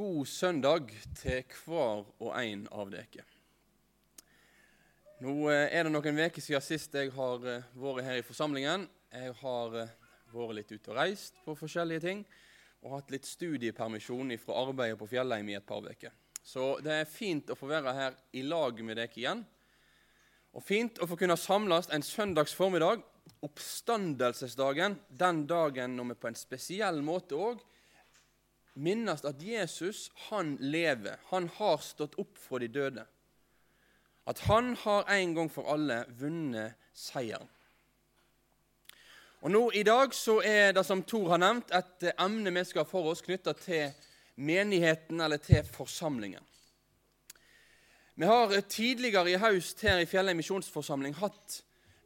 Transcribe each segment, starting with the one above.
god søndag til hver og en av dere. Nå eh, er det noen uker siden sist jeg har eh, vært her i forsamlingen. Jeg har eh, vært litt ute og reist på forskjellige ting og hatt litt studiepermisjon fra arbeidet på Fjellheim i et par uker. Så det er fint å få være her i lag med dere igjen. Og fint å få kunne samles en søndags formiddag, oppstandelsesdagen, den dagen når vi på en spesiell måte òg minnes at Jesus, han lever. Han har stått opp fra de døde. At han har en gang for alle vunnet seieren. Og nå I dag så er det som Tor har nevnt, et emne vi skal ha for oss knytta til menigheten eller til forsamlingen. Vi har tidligere i høst her i Fjellheim misjonsforsamling hatt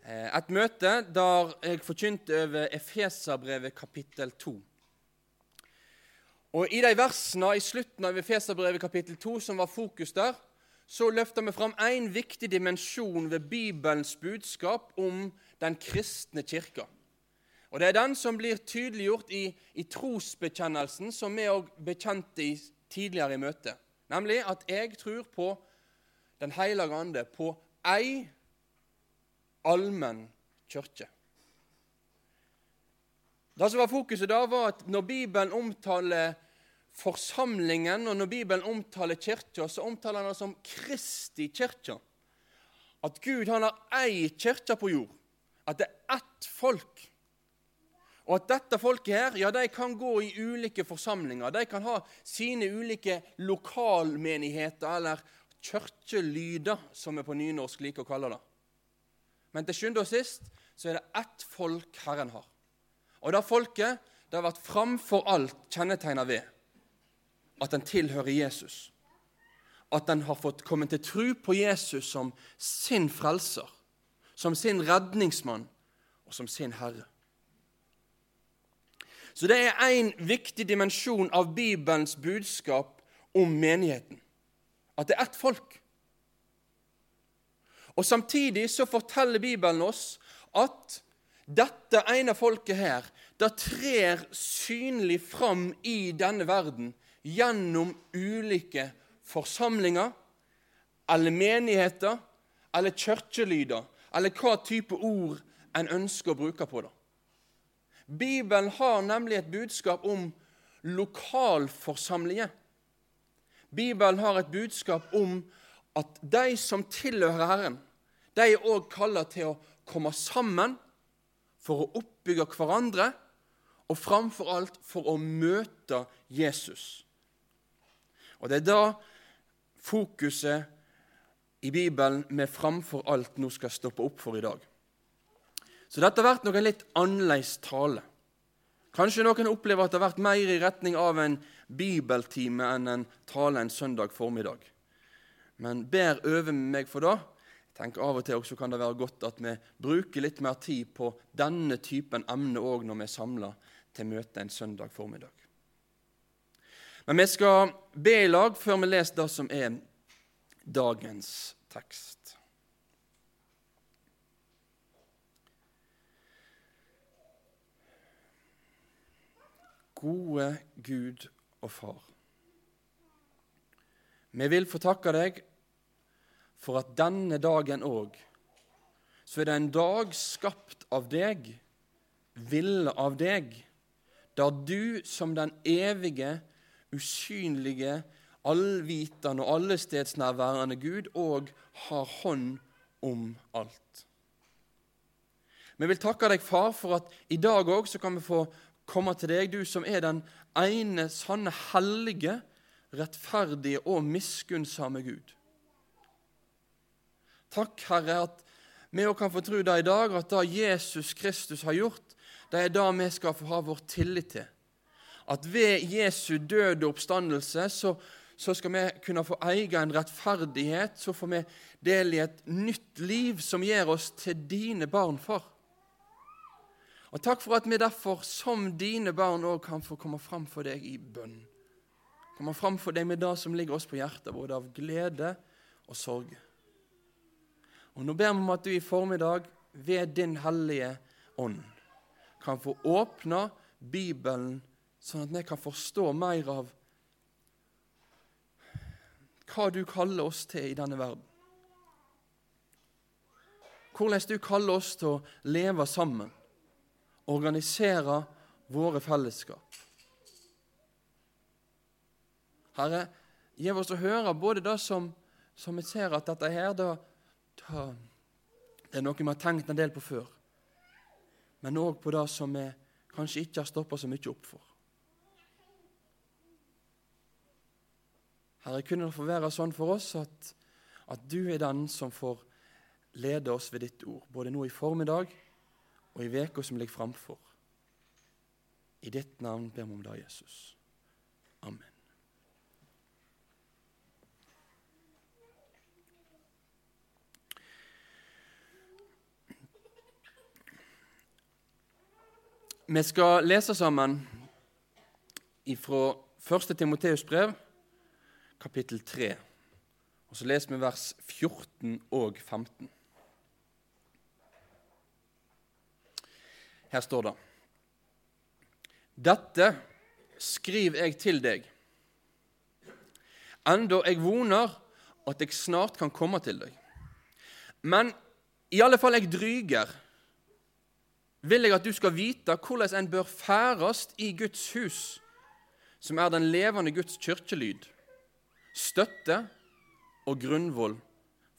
eh, et møte der jeg forkynte over Efeserbrevet kapittel 2. Og I de versene i slutten av Efeserbrevet kapittel 2 som var fokus der, så løfter vi fram én viktig dimensjon ved Bibelens budskap om den kristne kirka. Og Det er den som blir tydeliggjort i, i trosbekjennelsen, som vi òg bekjente i, tidligere i møtet. Nemlig at jeg tror på den hellige ande på ei allmenn kirke. Det som var fokuset da, var at når Bibelen omtaler forsamlingen, og når Bibelen omtaler kirka, så omtaler han det som Kristi kirke. At Gud han har ei kirke på jord. At det er ett folk. Og at dette folket her, ja, de kan gå i ulike forsamlinger. De kan ha sine ulike lokalmenigheter eller kirkelyder, som vi på nynorsk liker å kalle det. Men til sjuende og sist så er det ett folk Herren har. Og det folket det har vært framfor alt kjennetegna ved at den tilhører Jesus. At den har fått komme til tro på Jesus som sin frelser, som sin redningsmann og som sin herre. Så det er en viktig dimensjon av Bibelens budskap om menigheten at det er ett folk. Og Samtidig så forteller Bibelen oss at dette ene folket her, det trer synlig fram i denne verden gjennom ulike forsamlinger eller menigheter eller kirkelyder, eller hva type ord en ønsker å bruke på det. Bibelen har nemlig et budskap om lokalforsamlinger. Bibelen har et budskap om at de som tilhører Herren, de er òg kalla til å komme sammen for å oppbygge hverandre, og framfor alt for å møte Jesus. Og Det er da fokuset i Bibelen vi framfor alt nå skal stoppe opp for i dag. Så dette har vært noe litt annerledes tale. Kanskje noen opplever at det har vært mer i retning av en bibeltime enn en tale en søndag formiddag. Men ber over meg for det. Tenker Av og til også kan det være godt at vi bruker litt mer tid på denne typen emne òg når vi er samla til møte en søndag formiddag. Men vi skal be i lag før vi leser det som er dagens tekst. Gode Gud og Far. Vi vil få takke deg for at denne dagen òg, så er det en dag skapt av deg, ville av deg, der du som den evige, usynlige, allvitende og allestedsnærværende Gud og har hånd om alt. Vi vil takke deg, Far, for at i dag òg kan vi få komme til deg, du som er den ene sanne hellige, rettferdige og miskunnsomme Gud. Takk, Herre, at vi òg kan få tro det i dag, at det Jesus Kristus har gjort, det er det vi skal få ha vår tillit til. At ved Jesu døde oppstandelse så, så skal vi kunne få eie en rettferdighet, så får vi del i et nytt liv som gjør oss til dine barn, far. Og takk for at vi derfor som dine barn òg kan få komme fram for deg i bønn. Komme fram for deg med det som ligger oss på hjertet, både av glede og sorg. Og Nå ber vi om at du i formiddag ved din hellige ånd kan få åpne Bibelen, sånn at vi kan forstå mer av hva du kaller oss til i denne verden. Hvordan du kaller oss til å leve sammen, organisere våre fellesskap. Herre, gi oss å høre både det som, som vi ser at dette her, da, da, det er noe vi har tenkt en del på før, men òg på det som vi kanskje ikke har stoppa så mye opp for. Herre, kunne det få være sånn for oss at, at du er den som får lede oss ved ditt ord, både nå i formiddag og i veka som ligger framfor. I ditt navn ber vi om det, Jesus. Amen. Vi skal lese sammen fra 1. Timoteus brev, kapittel 3. Og Så leser vi vers 14 og 15. Her står det Dette skriver jeg til deg, enda jeg voner at jeg snart kan komme til deg. Men i alle fall jeg dryger, vil jeg at du skal vite hvordan en bør færast i Guds hus, som er den levende Guds kirkelyd, støtte og grunnvoll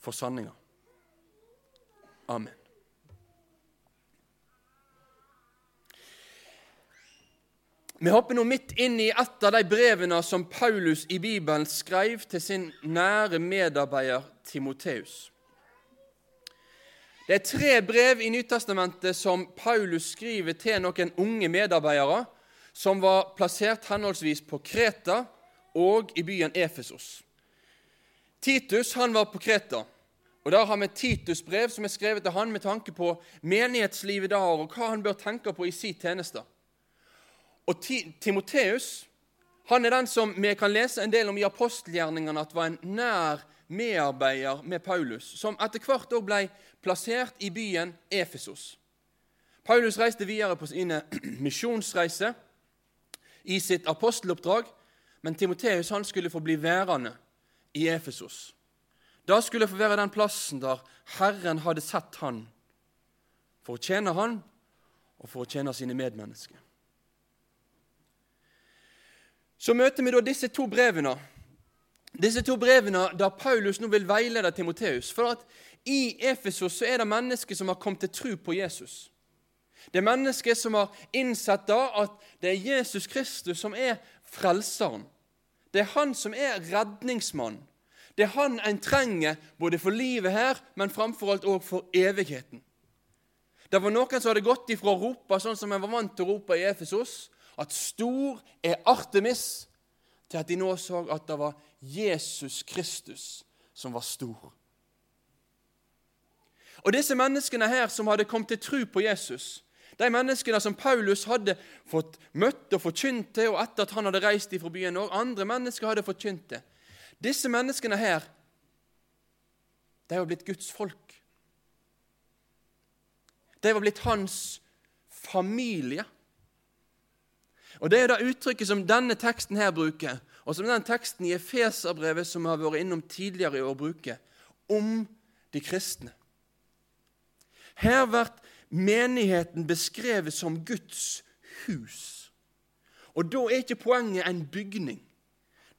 for sanninga. Amen. Vi hopper nå midt inn i et av de brevene som Paulus i Bibelen skrev til sin nære medarbeider Timoteus. Det er tre brev i Nytestamentet som Paulus skriver til noen unge medarbeidere som var plassert henholdsvis på Kreta og i byen Efesos. Titus han var på Kreta, og der har vi Titus brev som er skrevet til han med tanke på menighetslivet der og hva han bør tenke på i sin tjeneste. Og Timoteus han er den som vi kan lese en del om i apostelgjerningene at var en nær medarbeider med Paulus, som etter hvert òg ble plassert i byen Efesos. Paulus reiste videre på sine misjonsreiser i sitt aposteloppdrag, men Timoteus skulle få bli værende i Efesos. Da skulle få være den plassen der Herren hadde sett han for å tjene han og for å tjene sine medmennesker. Så møter vi da disse to brevene. Disse to brevene der Paulus nå vil veilede Timoteus. For at i Efesos så er det mennesker som har kommet til tro på Jesus. Det er mennesker som har innsett da at det er Jesus Kristus som er frelseren. Det er han som er redningsmann. Det er han en trenger både for livet her, men framfor alt òg for evigheten. Det var noen som hadde gått ifra å rope sånn som en var vant til å rope i Efesos, at stor er Artemis, til at de nå så at det var Jesus Kristus som var stor. Og disse menneskene her som hadde kommet til tro på Jesus, de menneskene som Paulus hadde fått møtt og forkynt til, og etter at han hadde reist ifra byen, og andre mennesker hadde forkynt til. Disse menneskene her, de var blitt Guds folk. De var blitt hans familie. Og Det er det uttrykket som denne teksten her bruker, og som den teksten i Efeserbrevet som har vært innom tidligere i år, bruker, om de kristne. Her blir menigheten beskrevet som Guds hus. Og da er ikke poenget en bygning.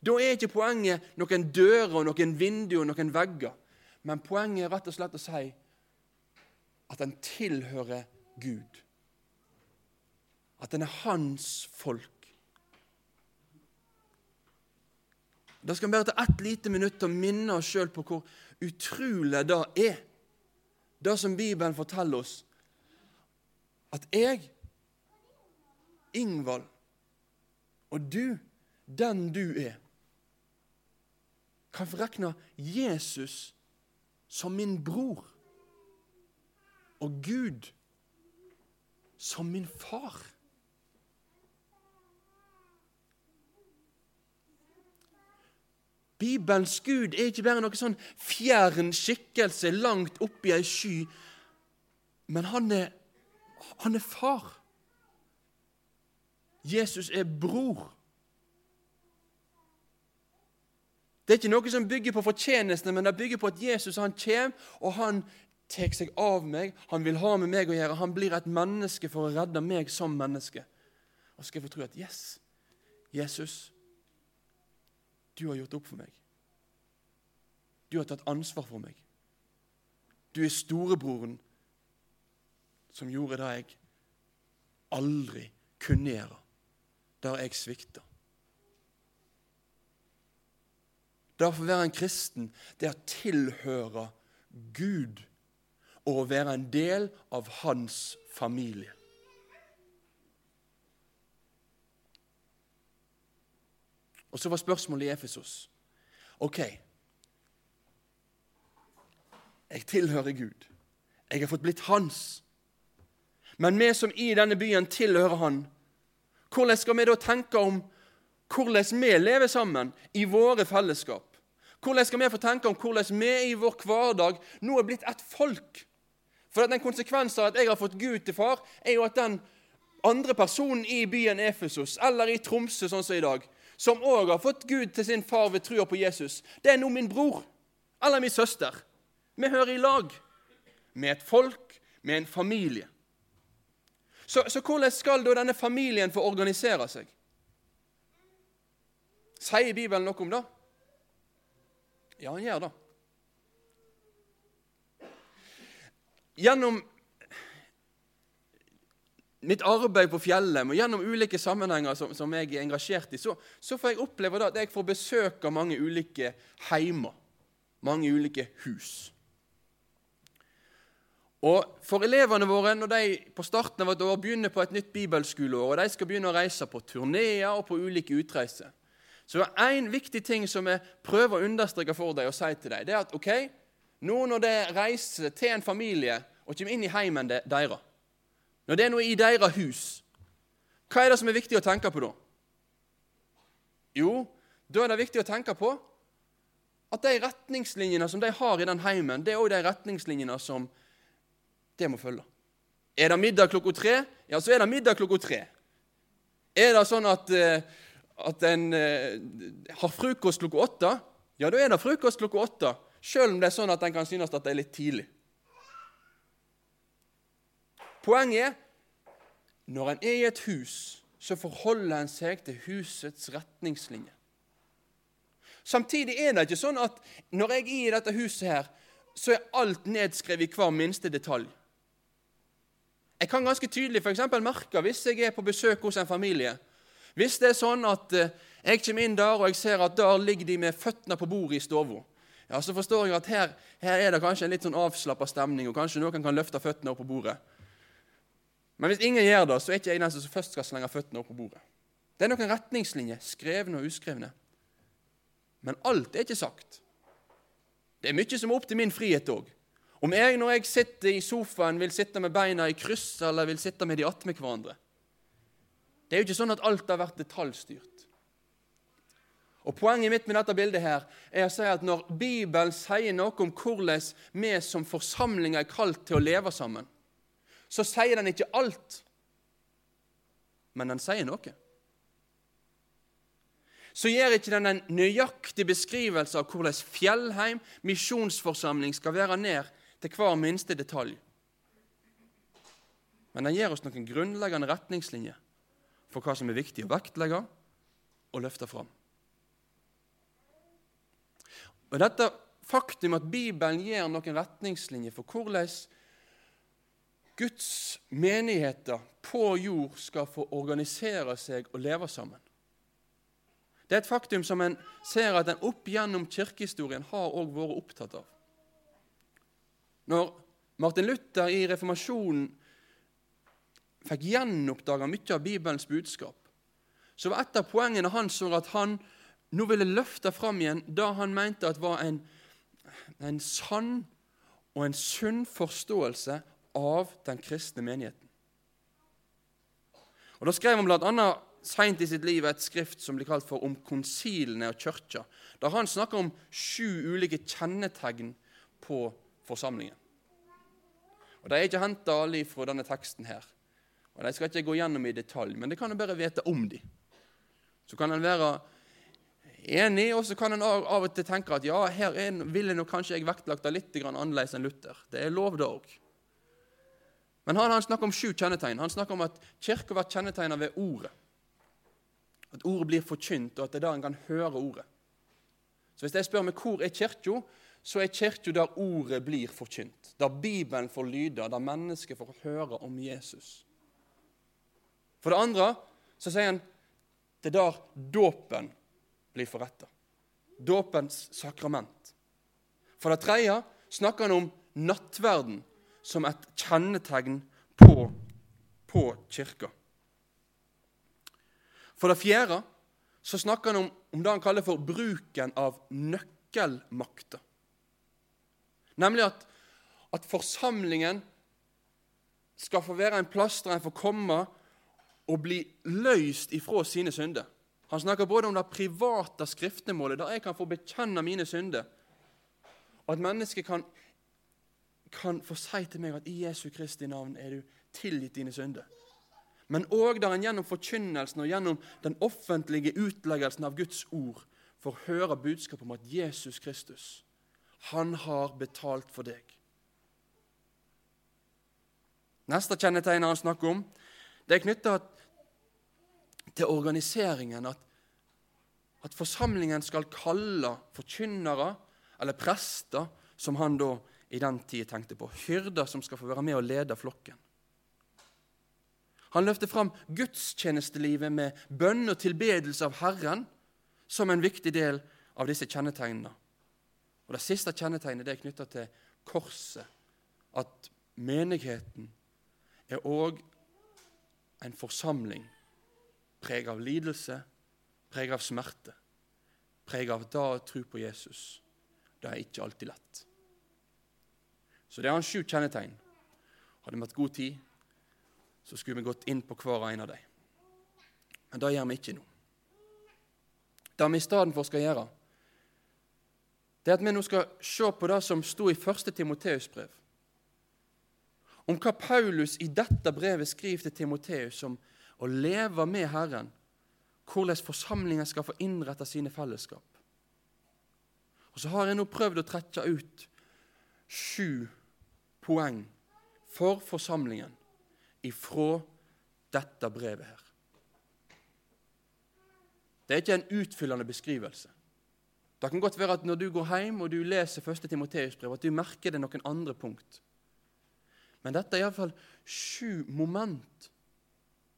Da er ikke poenget noen dører, og noen vinduer og noen vegger. Men poenget er rett og slett å si at den tilhører Gud. At den er hans folk. Da skal vi bare ta ett lite minutt til å minne oss sjøl på hvor utrolig det er, det som Bibelen forteller oss at jeg, Ingvald, og du, den du er, kan forrekne Jesus som min bror og Gud som min far. Bibelens Gud er ikke bare noe sånn fjern skikkelse langt oppi ei sky, men han er han er far. Jesus er bror. Det er ikke noe som bygger på fortjenestene, men det bygger på at Jesus han kommer, og han tar seg av meg. Han vil ha med meg å gjøre. Han blir et menneske for å redde meg som menneske. Og så skal jeg få tro at yes, Jesus, du har gjort opp for meg. Du har tatt ansvar for meg. Du er storebroren som gjorde det jeg aldri kunne gjøre, der jeg svikta. Det å være en kristen, det å tilhøre Gud og å være en del av hans familie. Og så var spørsmålet i Efesos. OK, jeg tilhører Gud. Jeg har fått blitt hans. Men vi som i denne byen tilhører Han, hvordan skal vi da tenke om hvordan vi lever sammen i våre fellesskap? Hvordan skal vi få tenke om hvordan vi i vår hverdag nå er blitt et folk? For at konsekvensen konsekvens av at jeg har fått Gud til far, er jo at den andre personen i byen Efesos, eller i Tromsø sånn som i dag, som òg har fått Gud til sin far ved trua på Jesus, det er nå min bror eller min søster. Vi hører i lag med et folk, med en familie. Så, så hvordan skal da denne familien få organisere seg? Sier Bibelen noe om det? Ja, han gjør det. Gjennom mitt arbeid på fjellet og gjennom ulike sammenhenger som, som jeg er engasjert i, så, så, får jeg oppleve at jeg får besøk av mange ulike heimer, mange ulike hus. Og For elevene våre når de på starten av et år begynner på et nytt bibelskoleår, og de skal begynne å reise på turneer og på ulike utreiser, så er én viktig ting som jeg prøver å understreke for deg og si til deg, det er at ok, nå når de reiser til en familie og kommer inn i heimen deres, når det er noe i deres hus, hva er det som er viktig å tenke på da? Jo, da er det viktig å tenke på at de retningslinjene som de har i den heimen, det er òg de retningslinjene som det må følge. Er det middag klokka tre, ja, så er det middag klokka tre. Er det sånn at, eh, at en eh, har frokost klokka åtte, ja, da er det frokost klokka åtte. Selv om det er sånn at en kan synes at det er litt tidlig. Poenget er når en er i et hus, så forholder en seg til husets retningslinjer. Samtidig er det ikke sånn at når jeg er i dette huset, her, så er alt nedskrevet i hver minste detalj. Jeg kan ganske tydelig eksempel, merke hvis jeg er på besøk hos en familie Hvis det er sånn at eh, jeg kommer inn der og jeg ser at der ligger de med føttene på bordet i stua, ja, så forstår jeg at her, her er det kanskje en litt sånn avslappa stemning, og kanskje noen kan løfte føttene opp på bordet. Men hvis ingen gjør det, så er ikke jeg den som først skal slenge føttene opp på bordet. Det er noen retningslinjer, skrevne og uskrevne. Men alt er ikke sagt. Det er mye som er opp til min frihet òg. Om jeg når jeg sitter i sofaen, vil sitte med beina i kryss eller vil sitte med de attmed hverandre. Det er jo ikke sånn at alt har vært detaljstyrt. Og Poenget mitt med dette bildet her er å si at når Bibelen sier noe om hvordan vi som forsamling er kalt til å leve sammen, så sier den ikke alt, men den sier noe. Så gir ikke den en nøyaktig beskrivelse av hvordan Fjellheim misjonsforsamling skal være ned til hver minste detalj. Men den gir oss noen grunnleggende retningslinjer for hva som er viktig å vektlegge og løfte fram. Og Dette faktum at Bibelen gir noen retningslinjer for hvordan Guds menigheter på jord skal få organisere seg og leve sammen. Det er et faktum som en ser at en opp gjennom kirkehistorien har også vært opptatt av. Når Martin Luther i reformasjonen fikk gjenoppdaga mye av Bibelens budskap, så var et av poengene hans at han nå ville løfte fram igjen det han mente at var en, en sann og en sunn forståelse av den kristne menigheten. Og Da skrev han bl.a. seint i sitt liv et skrift som blir kalt for 'Om konsilene og kirka', der han snakker om sju ulike kjennetegn på forsamlingen. Og De er ikke henta alle fra denne teksten her. Og De skal ikke gå gjennom i detalj, men det kan en bare vite om dem. Så kan en være enig, og så kan en av og til tenke at ja, her er, ville nok kanskje jeg vektlagt det litt annerledes enn Luther. Det er lov, det òg. Men han, han snakker om sju kjennetegn. Han snakker om at kirka blir kjennetegna ved ordet. At ordet blir forkynt, og at det er da en kan høre ordet. Så Hvis jeg spør meg hvor er kirka, så er kirka der ordet blir forkynt. Der Bibelen får lyde, der mennesket får høre om Jesus. For det andre så sier han det er der dåpen blir forretta. Dåpens sakrament. For det tredje snakker han om nattverden som et kjennetegn på, på kirka. For det fjerde så snakker han om, om det han kaller for bruken av nøkkelmakter. Nemlig at, at forsamlingen skal få være en plass der en får komme og bli løst ifra sine synder. Han snakker både om det private skriftemålet, der jeg kan få bekjenne mine synder, og at mennesket kan, kan få si til meg at i Jesu Kristi navn er du tilgitt dine synder. Men òg der en gjennom forkynnelsen og gjennom den offentlige utleggelsen av Guds ord får høre budskapet om at Jesus Kristus, han har betalt for deg. Neste kjennetegn han snakker om, det er knytta til organiseringen at, at forsamlingen skal kalle forkynnere eller prester, som han da i den tid tenkte på, hyrder som skal få være med og lede flokken. Han løfter fram gudstjenestelivet med bønn og tilbedelse av Herren som en viktig del av disse kjennetegnene. Og Det siste kjennetegnet det er knytta til korset. At menigheten er òg en forsamling preget av lidelse, preget av smerte, preget av da å tro på Jesus. Det er ikke alltid lett. Så det er hans sju kjennetegn. Hadde vi hatt god tid, så skulle vi gått inn på hver en av dem. Men det gjør vi ikke nå. Det vi i stedet for skal gjøre, det er at vi nå skal se på det som sto i 1. Timoteus brev. Om hva Paulus i dette brevet skriver til Timoteus om å leve med Herren, hvordan forsamlingen skal få innrette sine fellesskap. Og Så har jeg nå prøvd å trekke ut sju poeng for forsamlingen ifra dette brevet her. Det er ikke en utfyllende beskrivelse. Det kan godt være at når du går hjem og du leser 1. Timoteus brev, at du merker det noen andre punkt. Men dette er iallfall sju moment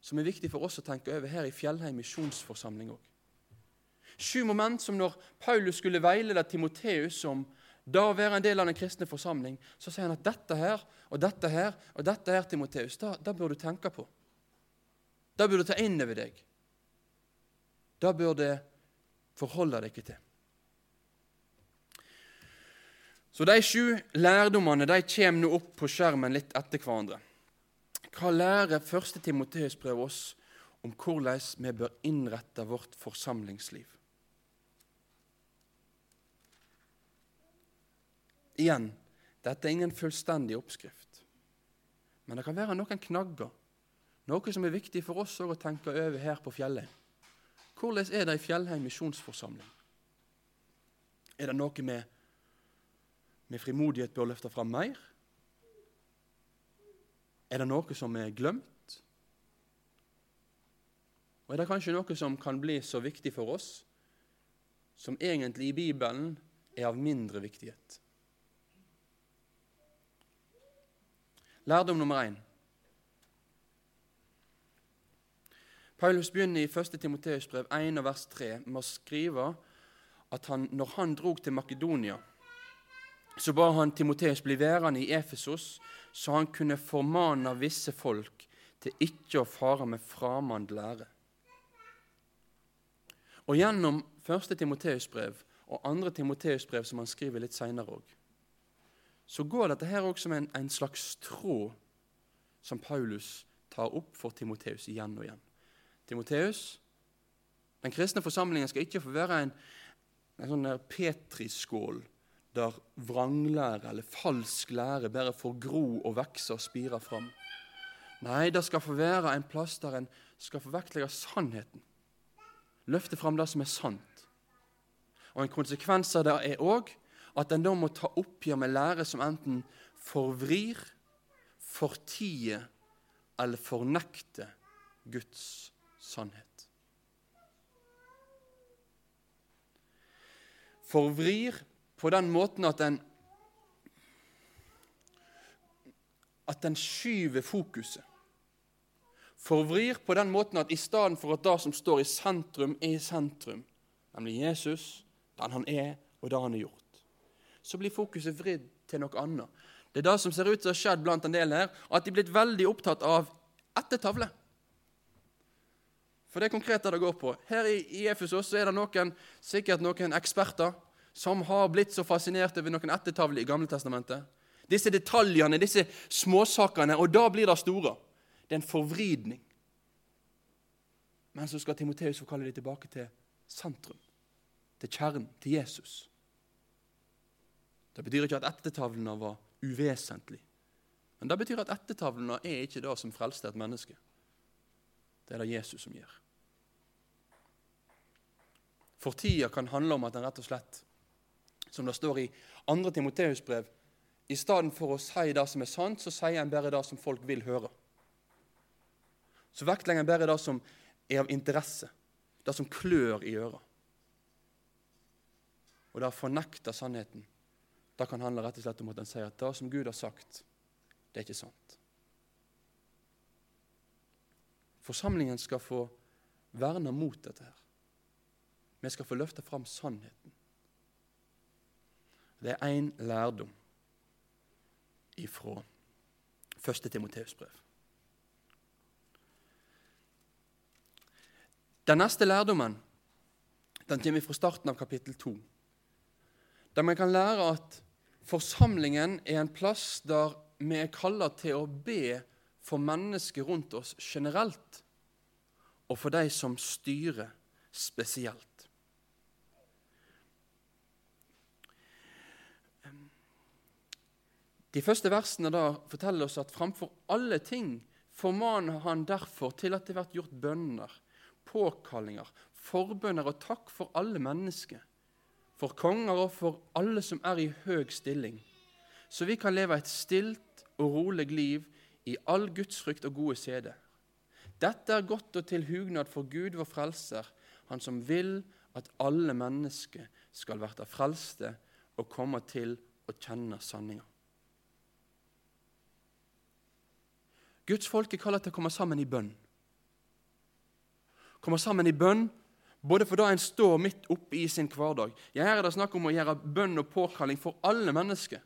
som er viktig for oss å tenke over her i Fjellheim misjonsforsamling òg. Sju moment som når Paulus skulle veilede Timoteus om da å være en del av den kristne forsamling, så sier han at dette her og dette her og dette her, Timoteus, da, da bør du tenke på. Da bør du ta inn over deg. Da bør du forholde deg til. Så De sju lærdommene de kommer nå opp på skjermen litt etter hverandre. Hva lærer 1. Timoteus brev oss om hvordan vi bør innrette vårt forsamlingsliv? Igjen, dette er ingen fullstendig oppskrift. Men det kan være noen knagger, noe som er viktig for oss å tenke over her på Fjellheim. Hvordan er det i Fjellheim misjonsforsamling? Er det noe vi med frimodighet bør løfte fram mer? Er det noe som er glemt? Og er det kanskje noe som kan bli så viktig for oss, som egentlig i Bibelen er av mindre viktighet? Lærdom nummer én. Paulus begynner i 1. Timoteus brev 1 vers 3 med å skrive at han, når han drog til Makedonia, så ba han Timoteus bli værende i Efesos så han kunne formane visse folk til ikke å fare med framand lære. Og Gjennom første Timoteus-brev og andre Timoteus-brev, som han skriver litt seinere òg, så går dette her også som en, en, slags tråd som Paulus tar opp for Timoteus igjen og igjen. Timoteus, den kristne forsamlingen skal ikke få være en, en sånn petriskål der vranglære eller falsk lære bare får gro og vokse og spire fram. Nei, det skal få være en plass der en skal få vektlegge sannheten. Løfte fram det som er sant. Og En konsekvens av det er òg at en da må ta oppgjør med lære som enten forvrir, fortier eller fornekter Guds sannhet. Forvrir på den måten at den at den skyver fokuset. Forvrir på den måten at i stedet for at det som står i sentrum, er i sentrum, nemlig Jesus, den han er, og det han har gjort, så blir fokuset vridd til noe annet. Det er det som ser ut til å ha skjedd blant en del her, at de er blitt veldig opptatt av ettertavle. For det er konkret det det går på. Her i, i Efesos er det noen, sikkert noen eksperter som har blitt så fascinert over noen ettertavler i Gamle Testamentet disse detaljene, disse småsakene, og da blir det store. Det er en forvridning. Men så skal Timoteus få kalle det tilbake til sentrum, til kjernen, til Jesus. Det betyr ikke at ettertavlene var uvesentlig. Men det betyr at ettertavlene er ikke det som frelste et menneske. Det er det Jesus som gjør. For tida kan handle om at en rett og slett, som det står i 2. Timoteus brev, i stedet for å si det som er sant, så sier en bare det som folk vil høre. Så vektlegger en bare det som er av interesse, det som klør i øra. Og det å fornekte sannheten, det kan handle rett og slett om at en sier at det som Gud har sagt, det er ikke sant. Forsamlingen skal få verne mot dette her. Vi skal få løfte fram sannheten. Det er én lærdom ifra første Timoteus brev. Den neste lærdommen den kommer fra starten av kapittel 2, der man kan lære at forsamlingen er en plass der vi er kalla til å be for mennesker rundt oss generelt, og for de som styrer spesielt. De første versene da forteller oss at framfor alle ting formaner han derfor til at det blir gjort bønner, påkallinger, forbønner og takk for alle mennesker, for konger og for alle som er i høg stilling, så vi kan leve et stilt og rolig liv i all gudsfrykt og gode sede. Dette er godt og til hugnad for Gud vår frelser, han som vil at alle mennesker skal verte frelste og komme til å kjenne sanninga. Guds folk er kalt til å komme sammen i bønn. Komme sammen i bønn både for da en står midt oppe i sin hverdag. Ja, her er det snakk om å gjøre bønn og påkalling for alle mennesker.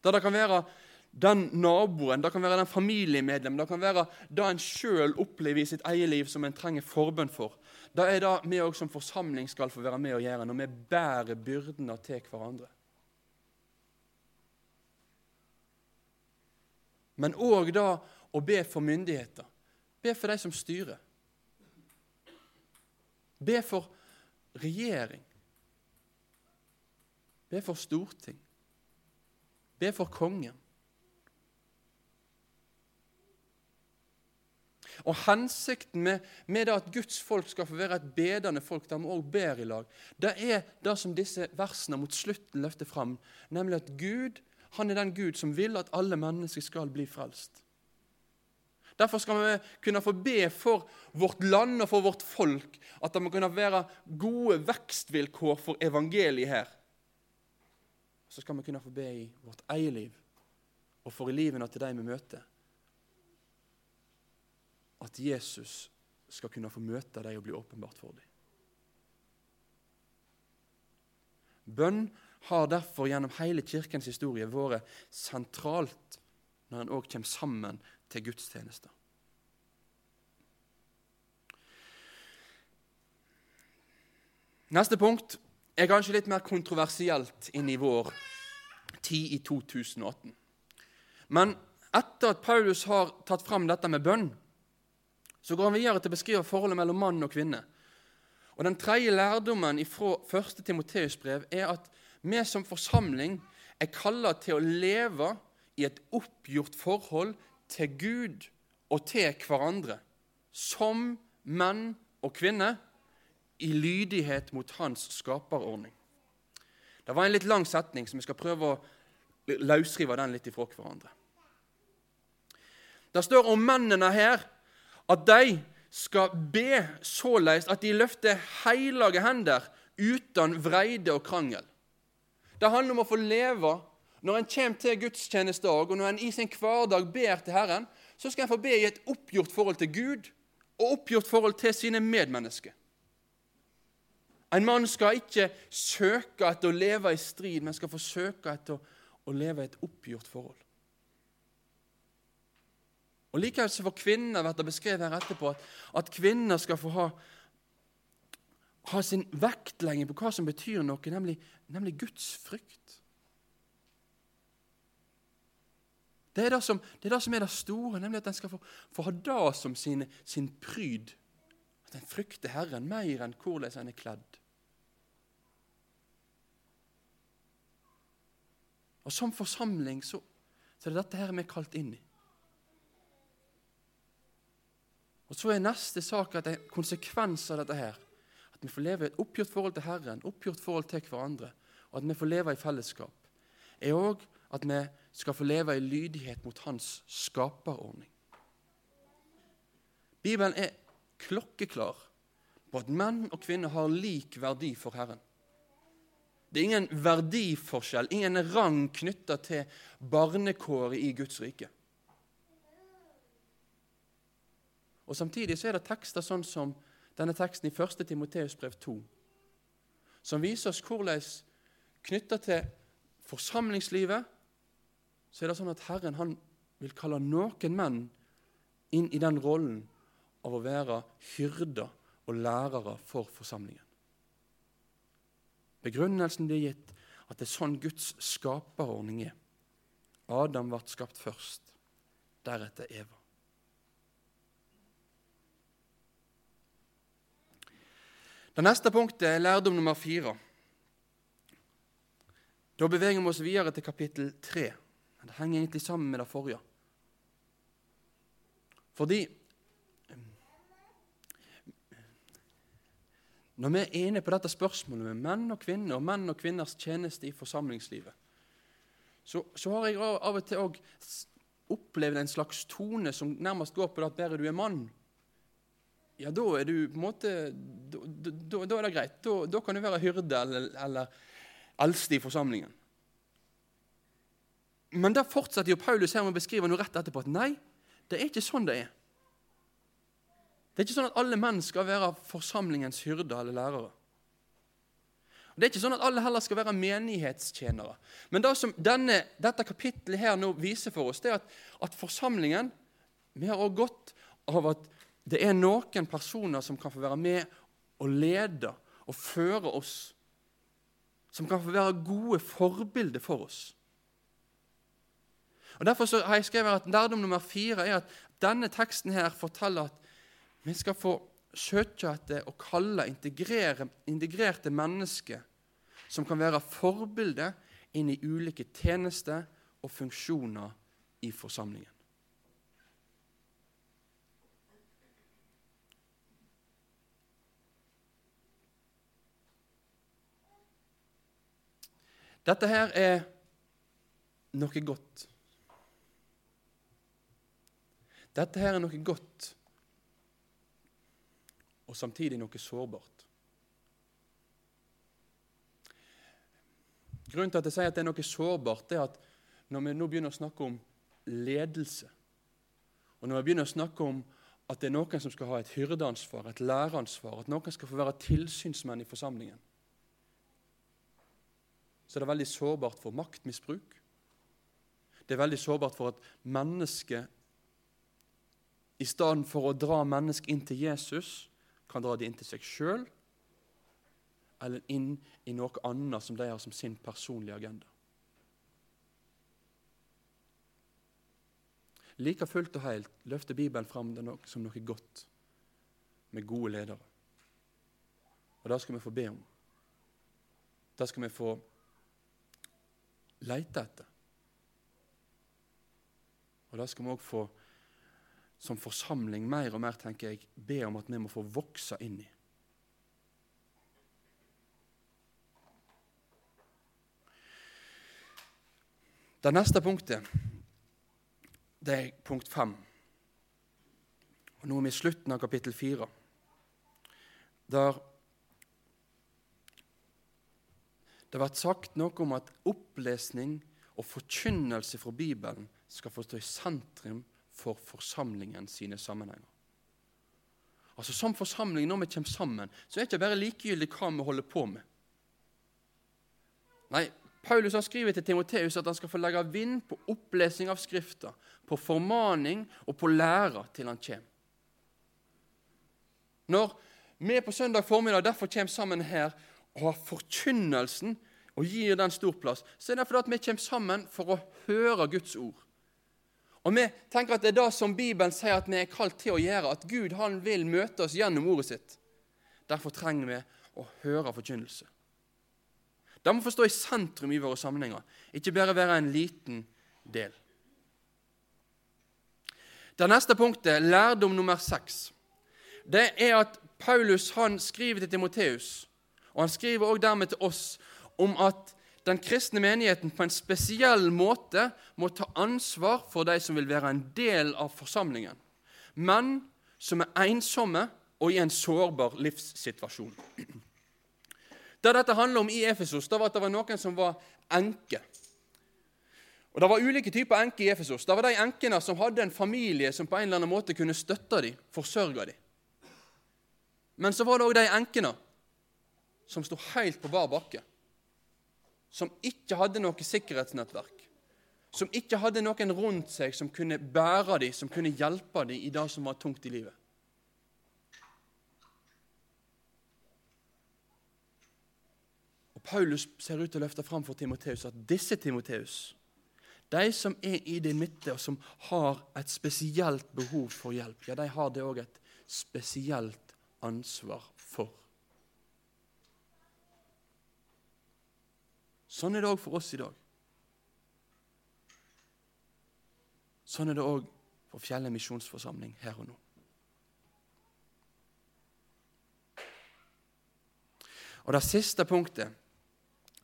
Der det kan være den naboen, det kan være den familiemedlemmen, det kan være det en sjøl opplever i sitt eget liv som en trenger forbønn for. Det er det vi òg som forsamling skal få være med å gjøre når vi bærer byrdene til hverandre. Men òg da å be for myndigheter. Be for de som styrer. Be for regjering. Be for storting. Be for kongen. Og Hensikten med, med at Guds folk skal få være et bedende folk der vi òg ber i lag, det er det som disse versene mot slutten løfter fram, nemlig at Gud han er den Gud som vil at alle mennesker skal bli frelst. Derfor skal vi kunne få be for vårt land og for vårt folk at det må kunne være gode vekstvilkår for evangeliet her. Så skal vi kunne få be i vårt eget liv og for i livene til de vi møter. At Jesus skal kunne få møte dem og bli åpenbart for dem. Bønn har derfor gjennom hele kirkens historie vært sentralt når en òg kommer sammen til gudstjenester. Neste punkt er kanskje litt mer kontroversielt inn i vår tid i 2018. Men etter at Paulus har tatt fram dette med bønn, så går han videre til å beskrive forholdet mellom mann og kvinne. Og Den tredje lærdommen fra 1. Timoteus brev er at vi som forsamling er kalla til å leve i et oppgjort forhold til Gud og til hverandre. Som menn og kvinner i lydighet mot hans skaperordning. Det var en litt lang setning, så vi skal prøve å løsrive den litt ifra hverandre. Det står om mennene her at de skal be såleis at de løfter hellige hender uten vreide og krangel. Det handler om å få leve når en kommer til gudstjenestedag, og når en i sin hverdag ber til Herren, så skal en få be i et oppgjort forhold til Gud og oppgjort forhold til sine medmennesker. En mann skal ikke søke etter å leve i strid, men skal få søke etter å leve i et oppgjort forhold. Og Likevel så får kvinner blir det beskrevet her etterpå at, at kvinner skal få ha, ha sin vektlegging på hva som betyr noe, nemlig, nemlig Guds frykt. Det er det, som, det er det, som, er det store, nemlig at en skal få, få ha det som sin, sin pryd. At en frykter Herren mer enn hvordan en er kledd. Og Som forsamling så, så er det dette her vi er kalt inn i. Og Så er neste sak at er konsekvens av dette her. At vi får leve i et oppgjort forhold til Herren, oppgjort forhold til hverandre, og at vi får leve i fellesskap. Er òg at vi skal få leve i lydighet mot Hans skaperordning. Bibelen er klokkeklar på at menn og kvinner har lik verdi for Herren. Det er ingen verdiforskjell, ingen rang knytta til barnekåret i Guds rike. Og Samtidig så er det tekster sånn som denne teksten i 1. Timoteus brev 2, som viser oss hvordan knytta til forsamlingslivet så er det sånn at Herren han vil kalle noen menn inn i den rollen av å være hyrder og lærere for forsamlingen. Begrunnelsen blir gitt at det er sånn Guds skaperordning er. Adam ble skapt først, deretter Eva. Det neste punktet er lærdom nummer fire. Da beveger vi oss videre til kapittel tre. Det henger egentlig sammen med det forrige. Fordi Når vi er inne på dette spørsmålet med menn og kvinner og menn og kvinners tjeneste i forsamlingslivet, så, så har jeg av og til òg opplevd en slags tone som nærmest går på at bare du er mann, ja, da er du på en måte Da, da, da er det greit. Da, da, kan du være hyrde eller, eldste i forsamlingen. Men da fortsetter jo Paulus her med å beskrive noe rett etterpå at nei, det er ikke sånn det er. Det er ikke sånn at alle menn skal være forsamlingens hyrder eller lærere. Det er ikke sånn at alle heller skal være menighetstjenere. Men det som denne, dette kapittelet her nå viser for oss, det er at, at forsamlingen Vi har også godt av at det er noen personer som kan få være med og lede og føre oss. Som kan få være gode forbilder for oss. Og Derfor har jeg skrevet at lærdom nummer fire er at denne teksten her forteller at vi skal få søke etter å kalle integrerte mennesker som kan være forbilder inn i ulike tjenester og funksjoner i forsamlingen. Dette her er noe godt. Dette her er noe godt og samtidig noe sårbart. Grunnen til at jeg sier at det er noe sårbart, er at når vi nå begynner å snakke om ledelse, og når vi begynner å snakke om at det er noen som skal ha et hyrdeansvar, et læreransvar, at noen skal få være tilsynsmenn i forsamlingen, så er det veldig sårbart for maktmisbruk. Det er veldig sårbart for at mennesket i stedet for å dra mennesket inn til Jesus, kan dra det inn til seg sjøl eller inn i noe annet som de har som sin personlige agenda. Like fullt og helt løfter Bibelen fram det som noe godt med gode ledere. Og det skal vi få be om. Det skal vi få lete etter. Og da skal vi også få, som forsamling, mer og mer, tenker jeg, be om at vi må få vokse inn i. Det neste punktet, det er punkt fem. Og nå er vi i slutten av kapittel fire, der det vært sagt noe om at opplesning og forkynnelse fra Bibelen skal få stå i sentrum for forsamlingen sine sammenhenger. Altså Som forsamling, når vi kommer sammen, så er det ikke bare likegyldig hva vi holder på med. Nei, Paulus han skriver til Timoteus at han skal få legge vind på opplesning av Skrifta, på formaning og på læra til han kommer. Når vi på søndag formiddag derfor kommer sammen her har forkynnelsen og gir den stor plass, så er det fordi vi kommer sammen for å høre Guds ord. Og Vi tenker at det er det som Bibelen sier at vi er kalt til å gjøre, at Gud han vil møte oss gjennom ordet sitt. Derfor trenger vi å høre forkynnelse. Det må få stå i sentrum i våre sammenhenger, ikke bare være en liten del. Det neste punktet, lærdom nummer seks, det er at Paulus han skriver til Timoteus, og han skriver også dermed til oss, om at den kristne menigheten på en spesiell måte må ta ansvar for de som vil være en del av forsamlingen, men som er ensomme og i en sårbar livssituasjon. Det dette handler om i Efesos, det var at det var noen som var enke. Og Det var ulike typer enker i Efesos. Det var de enkene som hadde en familie som på en eller annen måte kunne støtte dem, forsørge dem. Men så var det òg de enkene som sto helt på bar bakke. Som ikke hadde noe sikkerhetsnettverk. Som ikke hadde noen rundt seg som kunne bære dem, som kunne hjelpe dem i det som var tungt i livet. Og Paulus ser ut til å løfte fram for Timoteus at disse Timoteus, de som er i din midte, og som har et spesielt behov for hjelp, ja, de har det òg et spesielt ansvar for. Sånn er det òg for oss i dag. Sånn er det òg for Fjellet misjonsforsamling her og nå. Og Det siste punktet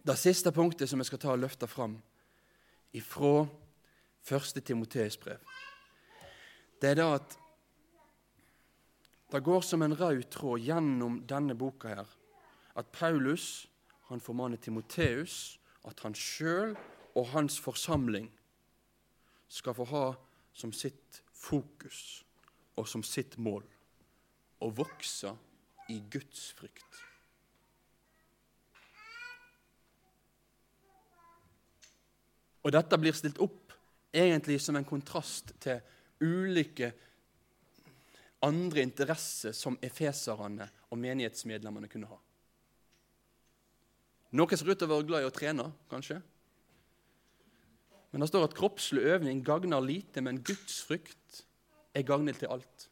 det siste punktet som jeg skal ta og løfte fram ifra første Timoteus brev, det er det at det går som en rød tråd gjennom denne boka her at Paulus han formaner Timoteus at han sjøl og hans forsamling skal få ha som sitt fokus og som sitt mål å vokse i Guds frykt. Og dette blir stilt opp egentlig som en kontrast til ulike andre interesser som efeserne og menighetsmedlemmene kunne ha. Noen ser ut til å være glad i å trene, kanskje. Men det står at kroppslig øvning gagner lite, men Guds frykt er gagnlig til alt.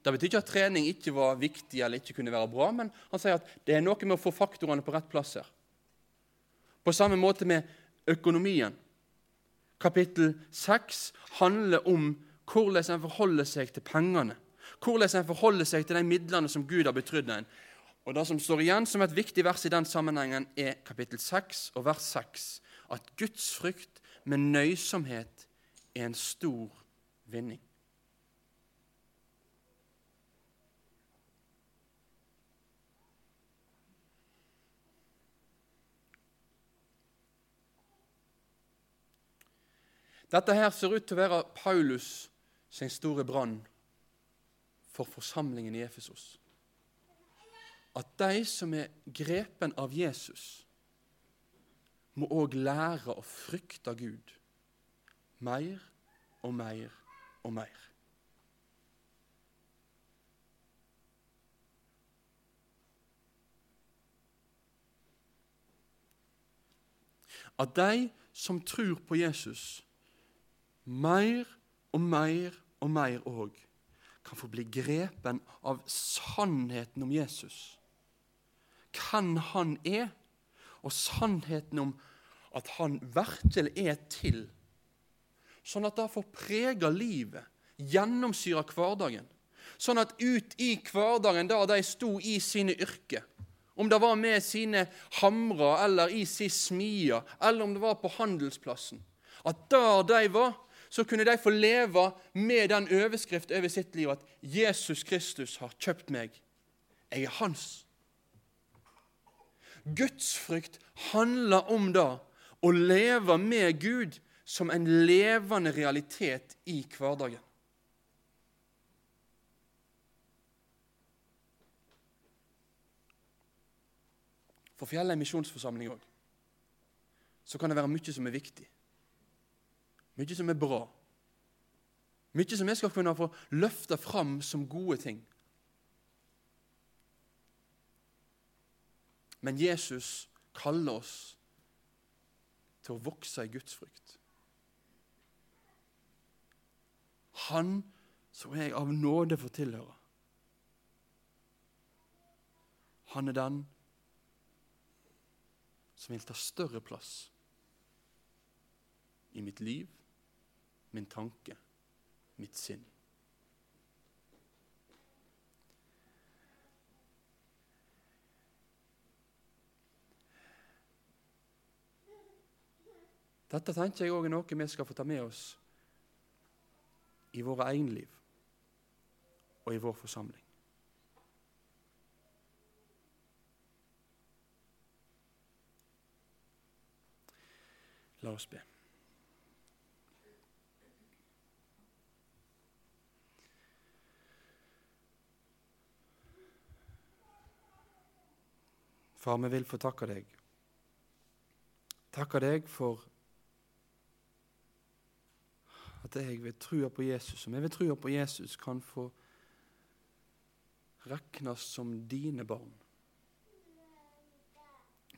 Det betyr ikke at trening ikke var viktig eller ikke kunne være bra, men han sier at det er noe med å få faktorene på rett plass her. På samme måte med økonomien. Kapittel 6 handler om hvordan en forholder seg til pengene. Hvordan en forholder seg til de midlene som Gud har betrodd en. Og Det som står igjen som et viktig vers i den sammenhengen, er kapittel 6 og vers 6. At Guds frykt med nøysomhet er en stor vinning. Dette her ser ut til å være Paulus sin store brann for forsamlingen i Efesos. At de som er grepen av Jesus, må òg lære å frykte Gud mer og mer og mer. At de som tror på Jesus, mer og mer og mer òg kan få bli grepen av sannheten om Jesus. Hvem han er, og sannheten om at han virkelig er til. Sånn at det får prege livet, gjennomsyre hverdagen. Sånn at ut i hverdagen der de sto i sine yrker, Om det var med sine hamrer eller i sin smie, eller om det var på handelsplassen. At der de var, så kunne de få leve med den overskrift over sitt liv at Jesus Kristus har kjøpt meg. Jeg er hans. Gudsfrykt handler om det å leve med Gud som en levende realitet i hverdagen. For fjellet er misjonsforsamling òg. Så kan det være mye som er viktig. Mye som er bra. Mye som jeg skal kunne få løfte fram som gode ting. Men Jesus kaller oss til å vokse i Guds frykt. Han som jeg av nåde får tilhøre. Han er den som vil ta større plass i mitt liv, min tanke, mitt sinn. Dette tenker jeg òg er noe vi skal få ta med oss i våre egne liv og i vår forsamling. La oss be. Far, vi vil få takke deg. Takke deg for at jeg ved trua på Jesus, som jeg ved trua på Jesus, kan få regnes som dine barn.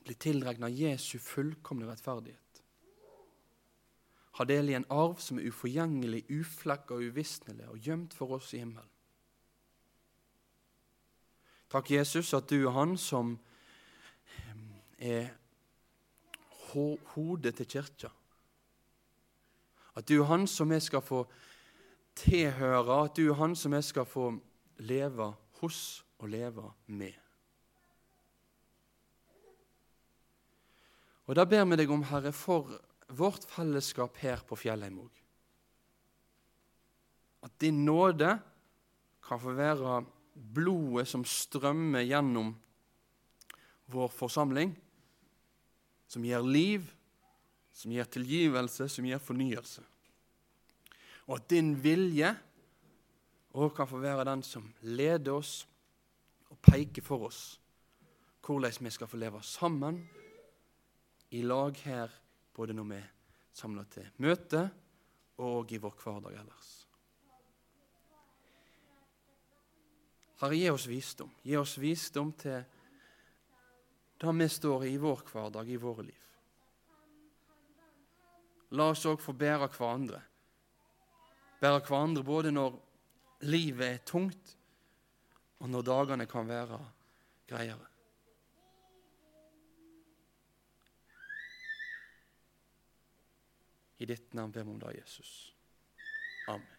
Bli tilregna Jesu fullkomne rettferdighet. Ha del i en arv som er uforgjengelig, uflekka og uvisnelig og gjemt for oss i himmelen. Takk, Jesus, at du er Han som er hodet til kirka. At du er han som vi skal få tilhøre, at du er han som vi skal få leve hos og leve med. Og Da ber vi deg om, Herre, for vårt fellesskap her på Fjellheim òg. At din nåde kan få være blodet som strømmer gjennom vår forsamling, som gir liv, som gir tilgivelse, som gir fornyelse. Og at din vilje òg kan få være den som leder oss og peker for oss hvordan vi skal få leve sammen i lag her, både når vi samler til møte og i vår hverdag ellers. Herre, gi oss visdom. Gi oss visdom til det vi står i i vår hverdag, i våre liv. La oss òg få bære hverandre. Bære hverandre både når livet er tungt, og når dagene kan være greiere. I ditt navn ber vi om det, Jesus. Amen.